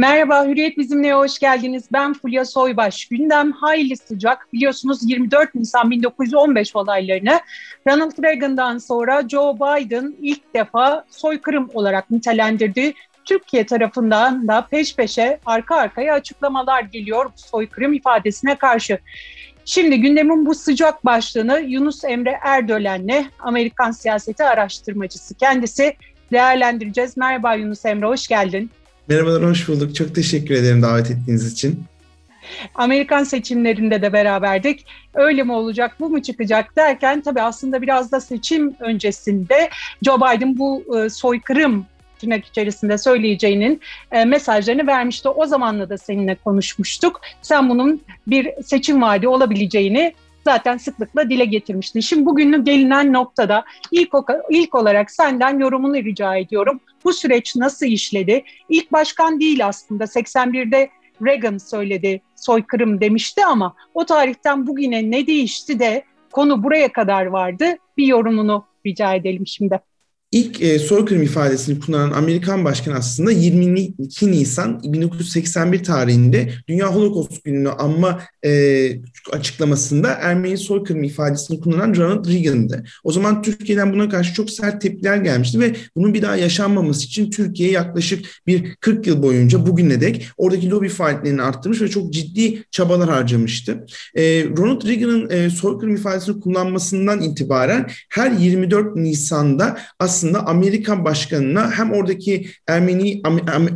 Merhaba, Hürriyet bizimle hoş geldiniz. Ben Fulya Soybaş. Gündem hayli sıcak. Biliyorsunuz 24 Nisan 1915 olaylarını Ronald Reagan'dan sonra Joe Biden ilk defa soykırım olarak nitelendirdi. Türkiye tarafından da peş peşe arka arkaya açıklamalar geliyor bu soykırım ifadesine karşı. Şimdi gündemin bu sıcak başlığını Yunus Emre Erdölen'le Amerikan siyaseti araştırmacısı kendisi değerlendireceğiz. Merhaba Yunus Emre, hoş geldin. Merhabalar, hoş bulduk. Çok teşekkür ederim davet ettiğiniz için. Amerikan seçimlerinde de beraberdik. Öyle mi olacak, bu mu çıkacak derken tabii aslında biraz da seçim öncesinde Joe Biden bu e, soykırım tırnak içerisinde söyleyeceğinin e, mesajlarını vermişti. O zamanla da seninle konuşmuştuk. Sen bunun bir seçim vaadi olabileceğini zaten sıklıkla dile getirmiştin. Şimdi bugünün gelinen noktada ilk, ilk olarak senden yorumunu rica ediyorum. Bu süreç nasıl işledi? İlk başkan değil aslında 81'de Reagan söyledi soykırım demişti ama o tarihten bugüne ne değişti de konu buraya kadar vardı. Bir yorumunu rica edelim şimdi. İlk e, soykırım ifadesini kullanan Amerikan başkanı aslında 22 Nisan 1981 tarihinde Dünya Holocaust Günü'nü anma e, açıklamasında Ermeni soykırım ifadesini kullanan Ronald Reagan'dı. O zaman Türkiye'den buna karşı çok sert tepkiler gelmişti ve bunun bir daha yaşanmaması için Türkiye yaklaşık bir 40 yıl boyunca bugüne dek oradaki lobi faaliyetlerini arttırmış ve çok ciddi çabalar harcamıştı. E, Ronald Reagan'ın e, soykırım ifadesini kullanmasından itibaren her 24 Nisan'da aslında aslında Amerikan başkanına hem oradaki Ermeni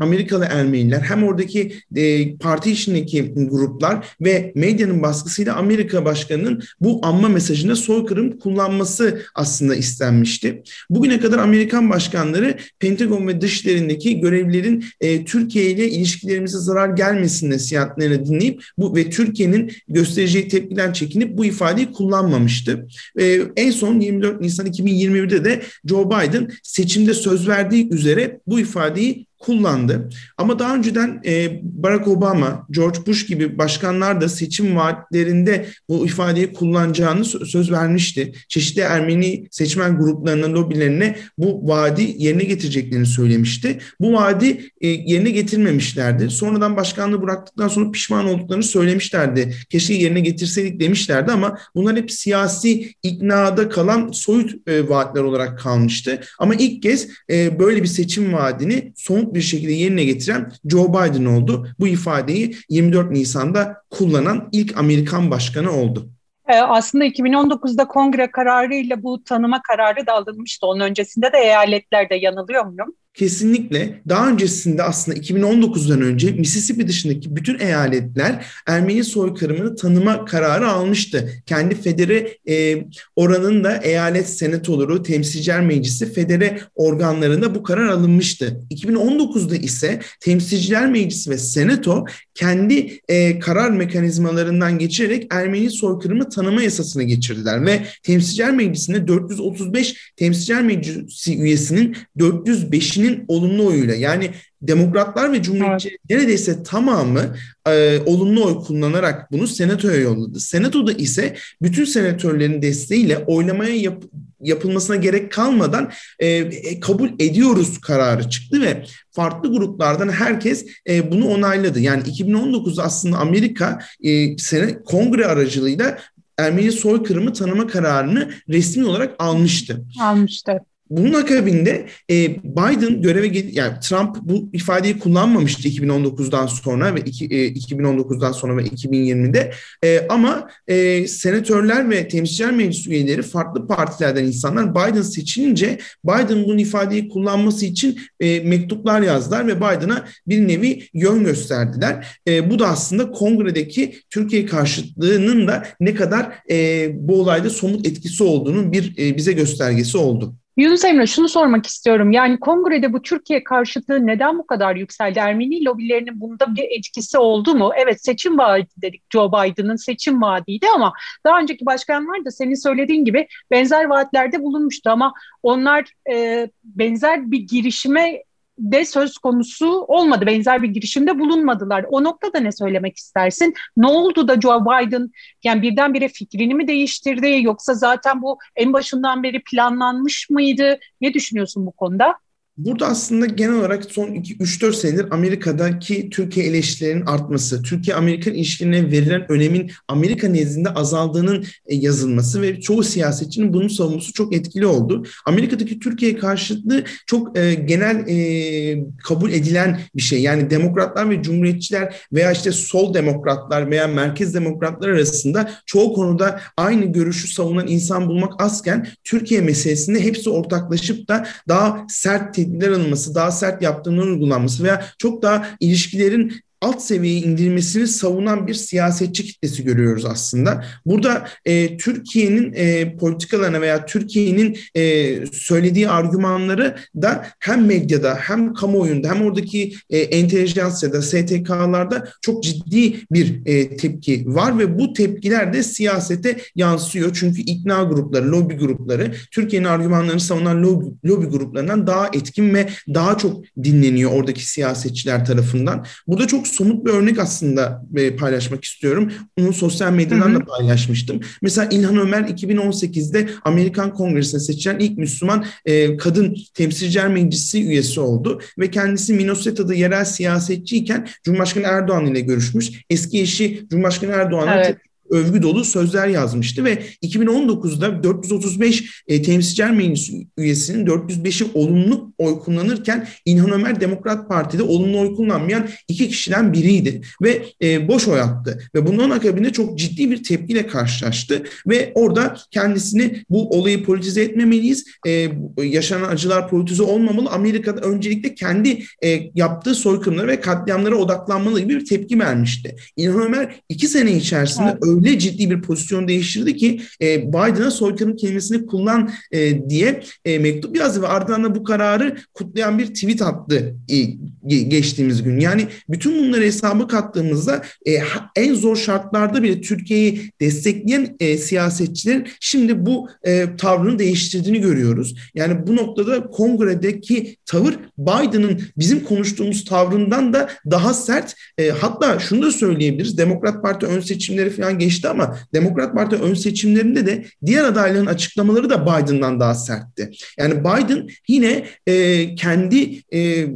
Amerikalı Ermeniler hem oradaki e, parti içindeki gruplar ve medyanın baskısıyla Amerika başkanının bu anma mesajında soykırım kullanması aslında istenmişti. Bugüne kadar Amerikan başkanları Pentagon ve dışlarındaki görevlilerin e, Türkiye ile ilişkilerimize zarar gelmesin nasihatlerini dinleyip bu ve Türkiye'nin göstereceği tepkiden çekinip bu ifadeyi kullanmamıştı. E, en son 24 Nisan 2021'de de Joe Biden Biden seçimde söz verdiği üzere bu ifadeyi kullandı. Ama daha önceden e, Barack Obama, George Bush gibi başkanlar da seçim vaatlerinde bu ifadeyi kullanacağını söz vermişti. Çeşitli Ermeni seçmen gruplarının lobilerine bu vaadi yerine getireceklerini söylemişti. Bu vaadi e, yerine getirmemişlerdi. Sonradan başkanlığı bıraktıktan sonra pişman olduklarını söylemişlerdi. Keşke yerine getirseydik demişlerdi ama bunlar hep siyasi iknada kalan soyut e, vaatler olarak kalmıştı. Ama ilk kez e, böyle bir seçim vaadini somut bir şekilde yerine getiren Joe Biden oldu. Bu ifadeyi 24 Nisan'da kullanan ilk Amerikan başkanı oldu. Ee, aslında 2019'da kongre kararıyla bu tanıma kararı da alınmıştı. Onun öncesinde de eyaletlerde yanılıyor muyum? Kesinlikle daha öncesinde aslında 2019'dan önce Mississippi dışındaki bütün eyaletler Ermeni soykırımını tanıma kararı almıştı. Kendi federe e, oranında eyalet senatoları, temsilciler meclisi, federe organlarında bu karar alınmıştı. 2019'da ise temsilciler meclisi ve senato kendi e, karar mekanizmalarından geçerek Ermeni soykırımı tanıma yasasını geçirdiler ve temsilciler meclisinde 435 temsilciler meclisi üyesinin 405'ini kişinin olumlu oyuyla yani demokratlar ve cumhuriyetçi evet. neredeyse tamamı e, olumlu oy kullanarak bunu senatoya yolladı. Senatoda ise bütün senatörlerin desteğiyle oylamaya yap, yapılmasına gerek kalmadan e, e, kabul ediyoruz kararı çıktı ve farklı gruplardan herkes e, bunu onayladı. Yani 2019'da aslında Amerika e, sene, kongre aracılığıyla Ermeni soykırımı tanıma kararını resmi olarak almıştı. Almıştı. Bunun akabinde e, Biden göreve yani Trump bu ifadeyi kullanmamıştı 2019'dan sonra ve iki, e, 2019'dan sonra ve 2020'de e, ama e, senatörler ve temsilciler meclis üyeleri farklı partilerden insanlar Biden seçilince Biden bu ifadeyi kullanması için e, mektuplar yazdılar ve Biden'a bir nevi yön gösterdiler. E, bu da aslında kongredeki Türkiye karşıtlığının da ne kadar e, bu olayda somut etkisi olduğunun bir e, bize göstergesi oldu. Yunus Emre şunu sormak istiyorum. Yani kongrede bu Türkiye karşıtlığı neden bu kadar yükseldi? Ermeni lobilerinin bunda bir etkisi oldu mu? Evet seçim vaadi dedik Joe Biden'ın seçim vaadiydi ama daha önceki başkanlar da senin söylediğin gibi benzer vaatlerde bulunmuştu ama onlar e, benzer bir girişime de söz konusu olmadı. Benzer bir girişimde bulunmadılar. O noktada ne söylemek istersin? Ne oldu da Joe Biden yani birdenbire fikrini mi değiştirdi yoksa zaten bu en başından beri planlanmış mıydı? Ne düşünüyorsun bu konuda? Burada aslında genel olarak son 3-4 senedir Amerika'daki Türkiye eleştirilerinin artması, Türkiye-Amerikan ilişkilerine verilen önemin Amerika nezdinde azaldığının e, yazılması ve çoğu siyasetçinin bunun savunması çok etkili oldu. Amerika'daki Türkiye karşıtlığı çok e, genel e, kabul edilen bir şey. Yani demokratlar ve cumhuriyetçiler veya işte sol demokratlar veya merkez demokratlar arasında çoğu konuda aynı görüşü savunan insan bulmak azken Türkiye meselesinde hepsi ortaklaşıp da daha sert tedbirler alınması, daha sert yaptırımların uygulanması veya çok daha ilişkilerin alt seviyeye indirilmesini savunan bir siyasetçi kitlesi görüyoruz aslında. Burada e, Türkiye'nin e, politikalarına veya Türkiye'nin e, söylediği argümanları da hem medyada hem kamuoyunda hem oradaki e, entelijansiyada, STK'larda çok ciddi bir e, tepki var ve bu tepkiler de siyasete yansıyor. Çünkü ikna grupları, lobi grupları Türkiye'nin argümanlarını savunan lobi, lobi gruplarından daha etkin ve daha çok dinleniyor oradaki siyasetçiler tarafından. Burada çok somut bir örnek aslında e, paylaşmak istiyorum. Onu sosyal medyadan hı hı. da paylaşmıştım. Mesela İlhan Ömer 2018'de Amerikan Kongresi'ne seçilen ilk Müslüman e, kadın temsilciler meclisi üyesi oldu ve kendisi Minnesota'da yerel siyasetçiyken Cumhurbaşkanı Erdoğan ile görüşmüş. Eski eşi Cumhurbaşkanı Erdoğan'a evet övgü dolu sözler yazmıştı ve 2019'da 435 e, temsilciler meclisi üyesinin 405'i olumlu oy kullanırken İlhan Ömer Demokrat Parti'de olumlu oy kullanmayan iki kişiden biriydi ve e, boş oy attı ve bundan akabinde çok ciddi bir tepkiyle karşılaştı ve orada kendisini bu olayı politize etmemeliyiz, e, yaşanan acılar politize olmamalı, Amerika'da öncelikle kendi e, yaptığı soykırımlara ve katliamlara odaklanmalı gibi bir tepki vermişti. İlhan Ömer iki sene içerisinde evet öyle ciddi bir pozisyon değiştirdi ki e, Biden'a soykırım kelimesini kullan e, diye e, mektup yazdı ve ardından da bu kararı kutlayan bir tweet attı e, geçtiğimiz gün. Yani bütün bunları hesaba kattığımızda e, en zor şartlarda bile Türkiye'yi destekleyen e, siyasetçilerin şimdi bu e, tavrını değiştirdiğini görüyoruz. Yani bu noktada kongredeki tavır Biden'ın bizim konuştuğumuz tavrından da daha sert. E, hatta şunu da söyleyebiliriz. Demokrat Parti ön seçimleri falan geçti ama Demokrat Parti ön seçimlerinde de diğer adayların açıklamaları da Biden'dan daha sertti. Yani Biden yine e, kendi e,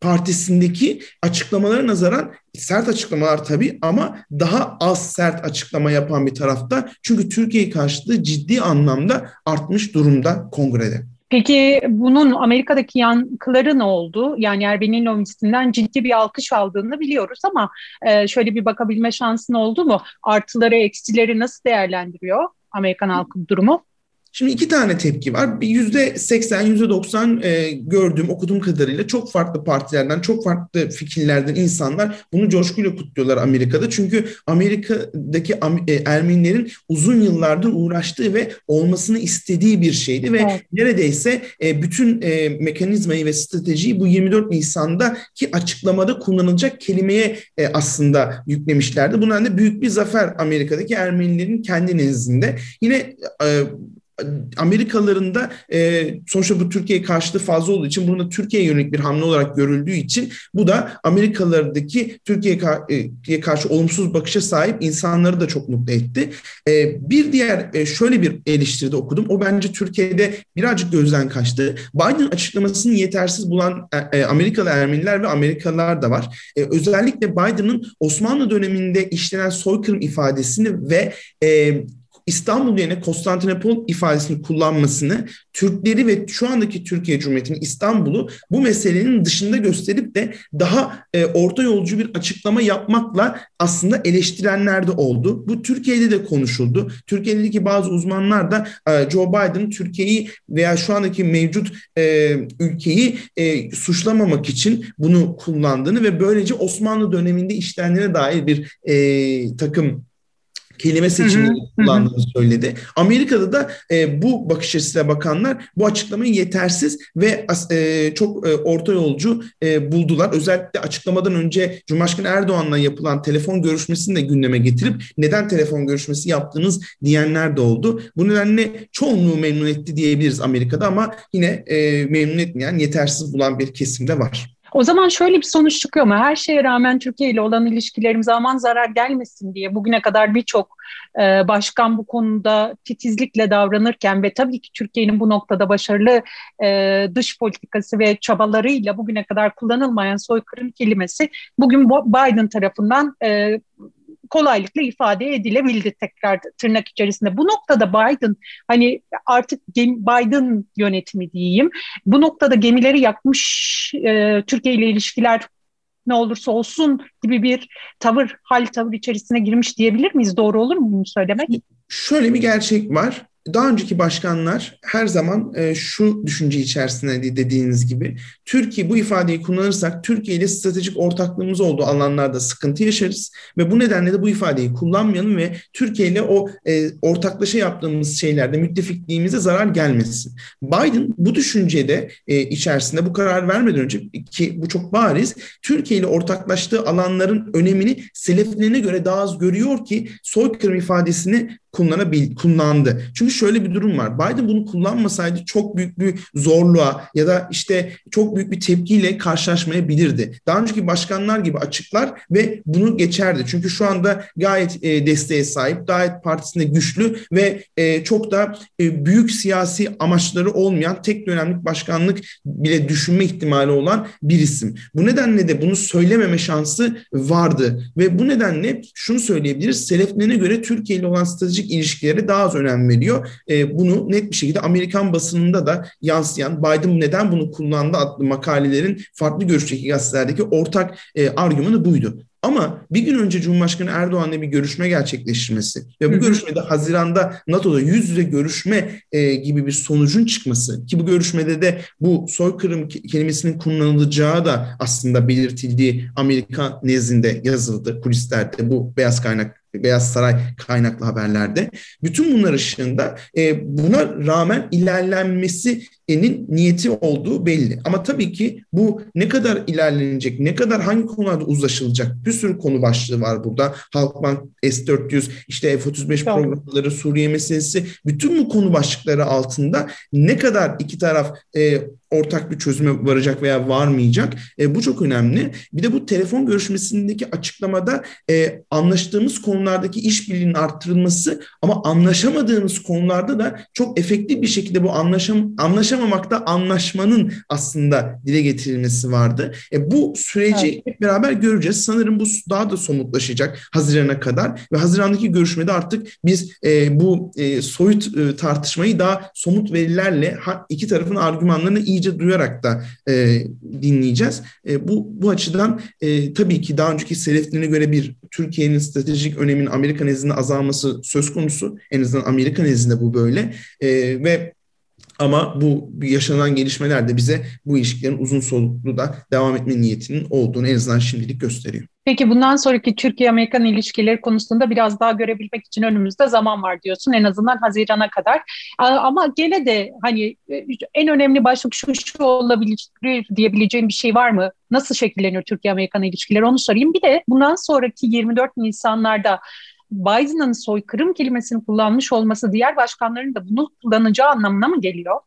partisindeki açıklamalara nazaran sert açıklamalar tabii ama daha az sert açıklama yapan bir tarafta. Çünkü Türkiye karşıtlığı ciddi anlamda artmış durumda kongrede. Peki bunun Amerika'daki yankıları ne oldu? Yani Erben'in lobisinden ciddi bir alkış aldığını biliyoruz ama e, şöyle bir bakabilme şansın oldu mu? Artıları, eksileri nasıl değerlendiriyor Amerikan halkı durumu? Şimdi iki tane tepki var. Yüzde seksen, yüzde doksan e, gördüğüm, okuduğum kadarıyla çok farklı partilerden, çok farklı fikirlerden insanlar bunu coşkuyla kutluyorlar Amerika'da. Çünkü Amerika'daki e, Ermenilerin uzun yıllardır uğraştığı ve olmasını istediği bir şeydi ve evet. neredeyse e, bütün mekanizmayı ve stratejiyi bu 24 Nisan'daki açıklamada kullanılacak kelimeye aslında yüklemişlerdi. Bundan da büyük bir zafer Amerika'daki Ermenilerin kendi nezdinde. Yine Amerikalıların da e, sonuçta bu Türkiye karşıtı fazla olduğu için bunu Türkiye'ye yönelik bir hamle olarak görüldüğü için bu da Amerikalılardaki Türkiye'ye karşı olumsuz bakışa sahip insanları da çok mutlu etti. E, bir diğer e, şöyle bir eleştiride okudum. O bence Türkiye'de birazcık gözden kaçtı. Biden açıklamasını yetersiz bulan e, e Amerikalı Ermeniler ve Amerikalılar da var. E, özellikle Biden'ın Osmanlı döneminde işlenen soykırım ifadesini ve e, İstanbul yerine Konstantinopol ifadesini kullanmasını Türkleri ve şu andaki Türkiye Cumhuriyeti'nin İstanbul'u bu meselenin dışında gösterip de daha e, orta yolcu bir açıklama yapmakla aslında eleştirenler de oldu. Bu Türkiye'de de konuşuldu. Türkiye'deki bazı uzmanlar da e, Joe Biden Türkiye'yi veya şu andaki mevcut e, ülkeyi e, suçlamamak için bunu kullandığını ve böylece Osmanlı döneminde işlenene dair bir e, takım kelime seçimini kullandığını söyledi. Amerika'da da e, bu bakış açısıyla bakanlar bu açıklamayı yetersiz ve e, çok e, orta yolcu e, buldular. Özellikle açıklamadan önce Cumhurbaşkanı Erdoğan'la yapılan telefon görüşmesini de gündeme getirip neden telefon görüşmesi yaptınız diyenler de oldu. Bu nedenle çoğunluğu memnun etti diyebiliriz Amerika'da ama yine e, memnun etmeyen, yetersiz bulan bir kesim de var. O zaman şöyle bir sonuç çıkıyor mu? Her şeye rağmen Türkiye ile olan ilişkilerimize aman zarar gelmesin diye bugüne kadar birçok e, başkan bu konuda titizlikle davranırken ve tabii ki Türkiye'nin bu noktada başarılı e, dış politikası ve çabalarıyla bugüne kadar kullanılmayan soykırım kelimesi bugün Biden tarafından e, kolaylıkla ifade edilebildi tekrar tırnak içerisinde. Bu noktada Biden hani artık Biden yönetimi diyeyim. Bu noktada gemileri yakmış e, Türkiye ile ilişkiler ne olursa olsun gibi bir tavır, hal tavır içerisine girmiş diyebilir miyiz? Doğru olur mu bunu söylemek? Şöyle bir gerçek var daha önceki başkanlar her zaman e, şu düşünce içerisinde dediğiniz gibi Türkiye bu ifadeyi kullanırsak Türkiye ile stratejik ortaklığımız olduğu alanlarda sıkıntı yaşarız ve bu nedenle de bu ifadeyi kullanmayalım ve Türkiye ile o e, ortaklaşa yaptığımız şeylerde müttefikliğimize zarar gelmesin. Biden bu düşüncede e, içerisinde bu karar vermeden önce ki bu çok bariz Türkiye ile ortaklaştığı alanların önemini seleflerine göre daha az görüyor ki soykırım ifadesini kullanabil kullandı. Çünkü şöyle bir durum var. Biden bunu kullanmasaydı çok büyük bir zorluğa ya da işte çok büyük bir tepkiyle karşılaşmayabilirdi. Daha önceki başkanlar gibi açıklar ve bunu geçerdi. Çünkü şu anda gayet e, desteğe sahip, gayet partisinde güçlü ve e, çok da e, büyük siyasi amaçları olmayan tek dönemlik başkanlık bile düşünme ihtimali olan bir isim. Bu nedenle de bunu söylememe şansı vardı ve bu nedenle şunu söyleyebiliriz. Seleflerine göre Türkiye ile olan stratejik ilişkilere daha az önem veriyor. E, bunu net bir şekilde Amerikan basınında da yansıyan Biden neden bunu kullandı adlı makalelerin farklı görüşteki gazetelerdeki ortak e, argümanı buydu. Ama bir gün önce Cumhurbaşkanı Erdoğan'la bir görüşme gerçekleştirmesi ve bu görüşmede Haziran'da NATO'da yüz yüze görüşme e, gibi bir sonucun çıkması ki bu görüşmede de bu soykırım kelimesinin kullanılacağı da aslında belirtildiği Amerika nezdinde yazıldı kulislerde bu beyaz kaynak Beyaz Saray kaynaklı haberlerde. Bütün bunlar ışığında e, buna rağmen ilerlenmesinin niyeti olduğu belli. Ama tabii ki bu ne kadar ilerlenecek, ne kadar hangi konularda uzlaşılacak bir sürü konu başlığı var burada. Halkbank, S-400, işte F-35 tamam. programları, Suriye meselesi bütün bu konu başlıkları altında ne kadar iki taraf e, ortak bir çözüme varacak veya varmayacak. E, bu çok önemli. Bir de bu telefon görüşmesindeki açıklamada e, anlaştığımız konulardaki işbirliğinin arttırılması ama anlaşamadığımız konularda da çok efektif bir şekilde bu anlaşam anlaşamamakta anlaşmanın aslında dile getirilmesi vardı. E, bu süreci evet. hep beraber göreceğiz. Sanırım bu daha da somutlaşacak Haziran'a kadar ve Haziran'daki görüşmede artık biz e, bu e, soyut e, tartışmayı daha somut verilerle ha, iki tarafın argümanlarını iyi iyice duyarak da e, dinleyeceğiz. E, bu bu açıdan e, tabii ki daha önceki seleflerine göre bir Türkiye'nin stratejik önemin Amerika nezdinde azalması söz konusu. En azından Amerika nezdinde bu böyle. E, ve ama bu yaşanan gelişmeler de bize bu ilişkilerin uzun soluklu da devam etme niyetinin olduğunu en azından şimdilik gösteriyor. Peki bundan sonraki Türkiye-Amerikan ilişkileri konusunda biraz daha görebilmek için önümüzde zaman var diyorsun en azından Haziran'a kadar. Ama gene de hani e, en önemli başlık şu şu olabilir diyebileceğim bir şey var mı? Nasıl şekilleniyor Türkiye-Amerikan ilişkileri onu sorayım. Bir de bundan sonraki 24 Nisanlarda Biden'ın soykırım kelimesini kullanmış olması diğer başkanların da bunu kullanacağı anlamına mı geliyor?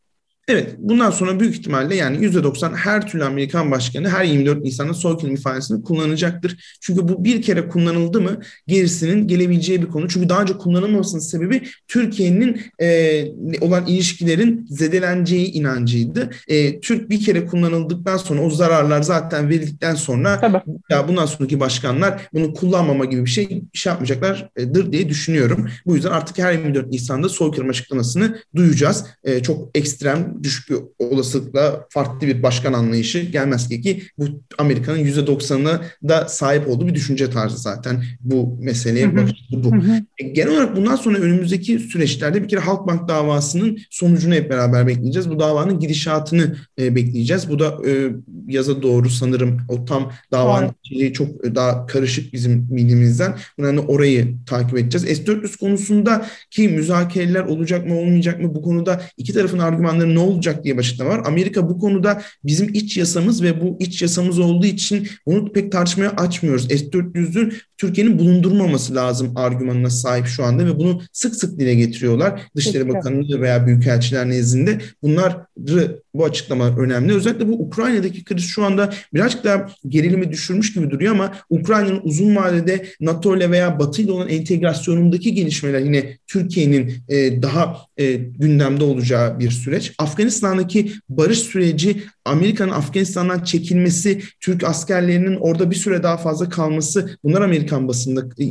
Evet, bundan sonra büyük ihtimalle yani %90 her türlü Amerikan başkanı her 24 Nisan'da soykırım ifadesini kullanacaktır. Çünkü bu bir kere kullanıldı mı gerisinin gelebileceği bir konu. Çünkü daha önce kullanılmamasının sebebi Türkiye'nin e, olan ilişkilerin zedeleneceği inancıydı. E, Türk bir kere kullanıldıktan sonra o zararlar zaten verildikten sonra Tabii. ya bundan sonraki başkanlar bunu kullanmama gibi bir şey, şey yapmayacaklardır diye düşünüyorum. Bu yüzden artık her 24 Nisan'da soykırım açıklamasını duyacağız. E, çok ekstrem düşük bir olasılıkla farklı bir başkan anlayışı gelmez ki ki bu Amerika'nın %90'ına da sahip olduğu bir düşünce tarzı zaten bu meseleye bakış bu. Hı hı. E, genel olarak bundan sonra önümüzdeki süreçlerde bir kere Halkbank davasının sonucunu hep beraber bekleyeceğiz. Bu davanın gidişatını e, bekleyeceğiz. Bu da e, yaza doğru sanırım o tam davanın evet. çok daha karışık bizim bildiğimizden. Bu nedenle orayı takip edeceğiz. S-400 konusunda ki müzakereler olacak mı olmayacak mı bu konuda iki tarafın argümanları ne olacak diye başlıkta var. Amerika bu konuda bizim iç yasamız ve bu iç yasamız olduğu için bunu pek tartışmaya açmıyoruz. S-400'ün Türkiye'nin bulundurmaması lazım argümanına sahip şu anda ve bunu sık sık dile getiriyorlar. Dışişleri Bakanlığı veya Büyükelçiler nezdinde bunları bu açıklama önemli. Özellikle bu Ukrayna'daki kriz şu anda birazcık daha gerilimi düşürmüş gibi duruyor ama Ukrayna'nın uzun vadede NATO ile veya Batı ile olan entegrasyonundaki gelişmeler yine Türkiye'nin e, daha e, gündemde olacağı bir süreç. Afganistan'daki barış süreci Amerika'nın Afganistan'dan çekilmesi, Türk askerlerinin orada bir süre daha fazla kalması bunlar Amerikan basında e,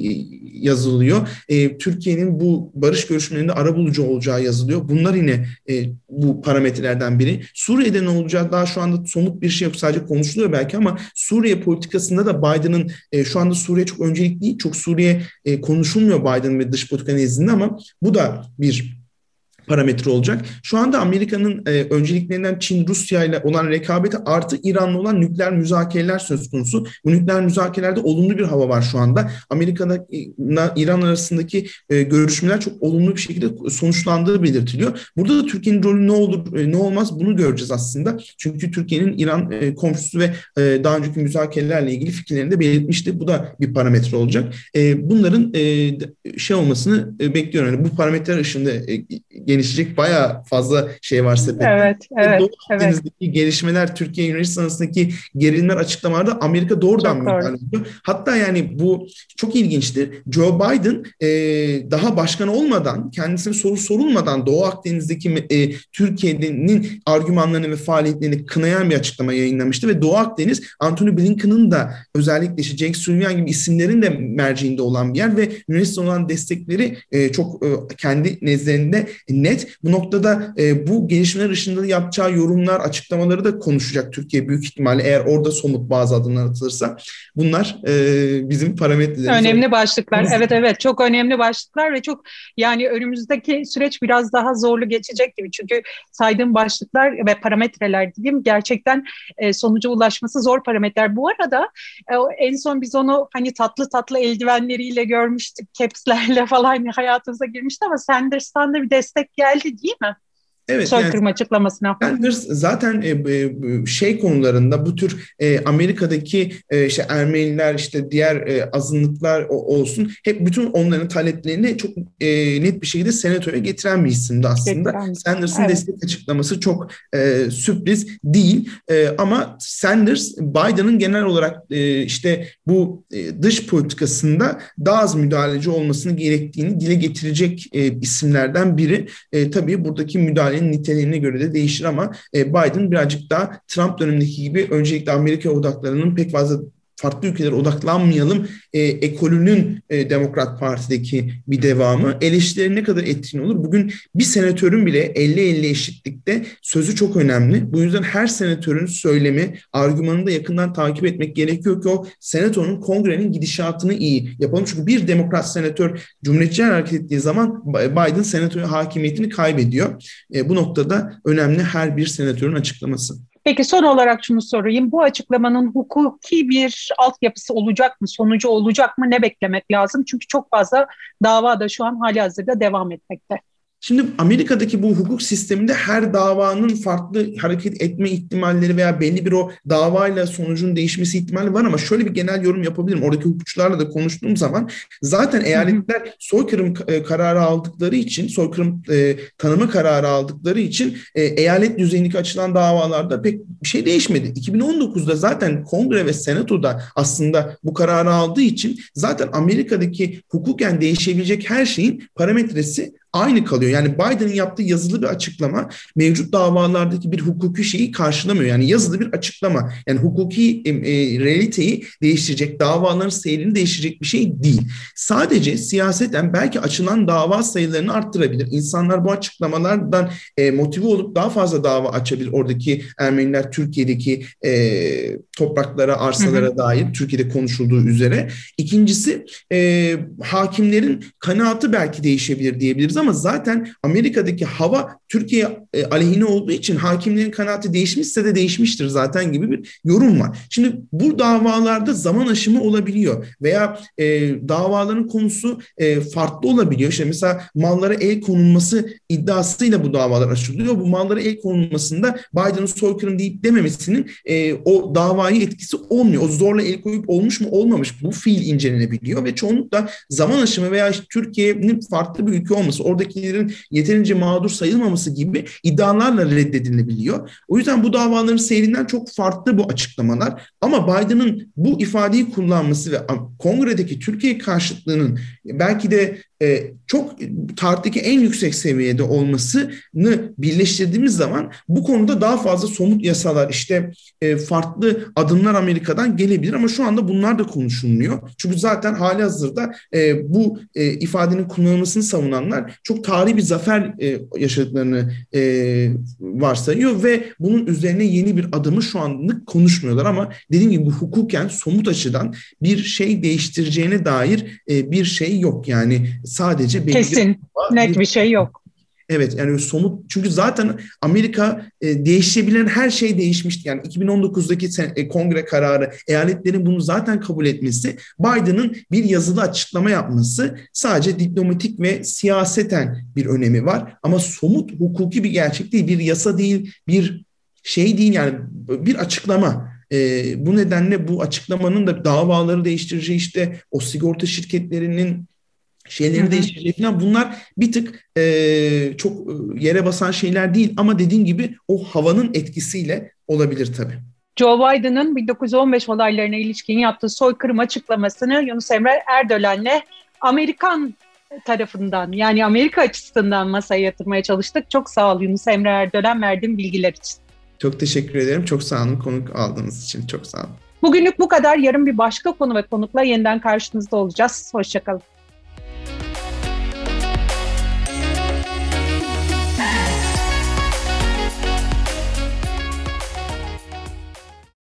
yazılıyor. E, Türkiye'nin bu barış görüşmelerinde ara bulucu olacağı yazılıyor. Bunlar yine e, bu parametrelerden biri. Suriye'de ne olacak daha şu anda somut bir şey yok sadece konuşuluyor belki ama Suriye politikasında da Biden'ın e, şu anda Suriye çok öncelik değil. Çok Suriye e, konuşulmuyor Biden ve dış politika nezdinde ama bu da bir parametre olacak. Şu anda Amerika'nın e, önceliklerinden Çin, Rusya ile olan rekabeti artı İran'la olan nükleer müzakereler söz konusu. Bu nükleer müzakerelerde olumlu bir hava var şu anda. Amerika'da İran arasındaki e, görüşmeler çok olumlu bir şekilde sonuçlandığı belirtiliyor. Burada da Türkiye'nin rolü ne olur e, ne olmaz bunu göreceğiz aslında. Çünkü Türkiye'nin İran e, komşusu ve e, daha önceki müzakerelerle ilgili fikirlerini de belirtmişti. Bu da bir parametre olacak. E, bunların e, şey olmasını e, bekliyorum. Yani bu parametreler ışığında e, gelişecek bayağı fazla şey var sepette. Evet, evet. Doğu evet. gelişmeler, Türkiye Yunanistan arasındaki gerilimler açıklamalarda Amerika doğrudan müdahale ediyor. Hatta yani bu çok ilginçtir. Joe Biden e, daha başkan olmadan, kendisine soru sorulmadan Doğu Akdeniz'deki e, Türkiye'nin argümanlarını ve faaliyetlerini kınayan bir açıklama yayınlamıştı ve Doğu Akdeniz Anthony Blinken'ın da özellikle işte Cenk Sullivan gibi isimlerin de merciinde olan bir yer ve Yunanistan olan destekleri e, çok e, kendi nezdlerinde net. Bu noktada e, bu gelişmeler ışığında yapacağı yorumlar, açıklamaları da konuşacak Türkiye büyük ihtimalle eğer orada somut bazı adımlar atılırsa. Bunlar e, bizim parametrelerimiz. Önemli başlıklar. Evet evet çok önemli başlıklar ve çok yani önümüzdeki süreç biraz daha zorlu geçecek gibi. Çünkü saydığım başlıklar ve parametreler diyeyim gerçekten e, sonuca ulaşması zor parametreler. Bu arada e, en son biz onu hani tatlı tatlı eldivenleriyle görmüştük, capslerle falan hayatımıza girmişti ama Sanders'tan da bir destek geldi değil mi? Evet, soykırım yani, açıklamasına. Sanders zaten e, e, şey konularında bu tür e, Amerika'daki e, işte Ermeniler işte diğer e, azınlıklar olsun hep bütün onların taleplerini çok e, net bir şekilde senatoya getiren bir isimdi aslında. Getiren. Sanders'ın evet. destek açıklaması çok e, sürpriz değil e, ama Sanders Biden'ın genel olarak e, işte bu e, dış politikasında daha az müdahaleci olmasını gerektiğini dile getirecek e, isimlerden biri. E, tabii buradaki müdahale müdahalenin niteliğine göre de değişir ama e, Biden birazcık daha Trump dönemindeki gibi öncelikle Amerika odaklarının pek fazla farklı ülkelere odaklanmayalım e, ekolünün e, Demokrat Parti'deki bir devamı. Eleştirileri ne kadar etkin olur? Bugün bir senatörün bile 50-50 eşitlikte sözü çok önemli. Bu yüzden her senatörün söylemi, argümanını da yakından takip etmek gerekiyor ki o senatonun, kongrenin gidişatını iyi yapalım. Çünkü bir demokrat senatör Cumhuriyetçiler hareket ettiği zaman Biden senatoya hakimiyetini kaybediyor. E, bu noktada önemli her bir senatörün açıklaması. Peki son olarak şunu sorayım. Bu açıklamanın hukuki bir altyapısı olacak mı? Sonucu olacak mı? Ne beklemek lazım? Çünkü çok fazla dava da şu an hali hazırda devam etmekte. Şimdi Amerika'daki bu hukuk sisteminde her davanın farklı hareket etme ihtimalleri veya belli bir o davayla sonucun değişmesi ihtimali var ama şöyle bir genel yorum yapabilirim. Oradaki hukukçularla da konuştuğum zaman zaten eyaletler soykırım e, kararı aldıkları için, soykırım e, tanıma kararı aldıkları için e, eyalet düzeyindeki açılan davalarda pek bir şey değişmedi. 2019'da zaten kongre ve senatoda aslında bu kararı aldığı için zaten Amerika'daki hukuken değişebilecek her şeyin parametresi aynı kalıyor. Yani Biden'ın yaptığı yazılı bir açıklama mevcut davalardaki bir hukuki şeyi karşılamıyor. Yani yazılı bir açıklama. Yani hukuki e, realiteyi değiştirecek, davaların seyrini değiştirecek bir şey değil. Sadece siyaseten belki açılan dava sayılarını arttırabilir. İnsanlar bu açıklamalardan e, motive olup daha fazla dava açabilir. Oradaki Ermeniler Türkiye'deki e, topraklara, arsalara hı hı. dair Türkiye'de konuşulduğu üzere. İkincisi e, hakimlerin kanaatı belki değişebilir diyebiliriz ama zaten Amerika'daki hava Türkiye e, aleyhine olduğu için hakimlerin kanaati değişmişse de değişmiştir zaten gibi bir yorum var. Şimdi bu davalarda zaman aşımı olabiliyor veya e, davaların konusu e, farklı olabiliyor. İşte mesela mallara el konulması iddiasıyla bu davalar açılıyor. Bu mallara el konulmasında Biden'ın soykırım deyip dememesinin e, o davayı etkisi olmuyor. O zorla el koyup olmuş mu olmamış bu fiil incelenebiliyor ve çoğunlukla zaman aşımı veya işte Türkiye'nin farklı bir ülke olması oradakilerin yeterince mağdur sayılmaması gibi iddialarla reddedilebiliyor. O yüzden bu davaların seyrinden çok farklı bu açıklamalar. Ama Biden'ın bu ifadeyi kullanması ve kongredeki Türkiye karşıtlığının belki de e, çok tarihteki en yüksek seviyede olmasını birleştirdiğimiz zaman bu konuda daha fazla somut yasalar işte e, farklı adımlar Amerika'dan gelebilir. Ama şu anda bunlar da konuşulmuyor. Çünkü zaten hali hazırda e, bu e, ifadenin kullanılmasını savunanlar çok tarihi bir zafer e, yaşadıklarını e, varsayıyor ve bunun üzerine yeni bir adımı şu anlık konuşmuyorlar. Ama dediğim gibi bu hukuken somut açıdan bir şey değiştireceğine dair e, bir şey yok. Yani sadece belli Kesin, net bir şey yok. Evet yani somut çünkü zaten Amerika e, değişebilen her şey değişmişti. Yani 2019'daki sen, e, kongre kararı eyaletlerin bunu zaten kabul etmesi Biden'ın bir yazılı açıklama yapması sadece diplomatik ve siyaseten bir önemi var. Ama somut hukuki bir gerçek değil, bir yasa değil, bir şey değil yani bir açıklama. E, bu nedenle bu açıklamanın da davaları değiştireceği işte o sigorta şirketlerinin şeyleri değiştirecek falan bunlar bir tık e, çok yere basan şeyler değil ama dediğin gibi o havanın etkisiyle olabilir tabii. Joe Biden'ın 1915 olaylarına ilişkin yaptığı soykırım açıklamasını Yunus Emre Erdölen'le Amerikan tarafından yani Amerika açısından masaya yatırmaya çalıştık. Çok sağ ol Yunus Emre Erdölen verdiğin bilgiler için. Çok teşekkür ederim. Çok sağ olun konuk aldığınız için. Çok sağ olun. Bugünlük bu kadar. Yarın bir başka konu ve konukla yeniden karşınızda olacağız. Hoşçakalın.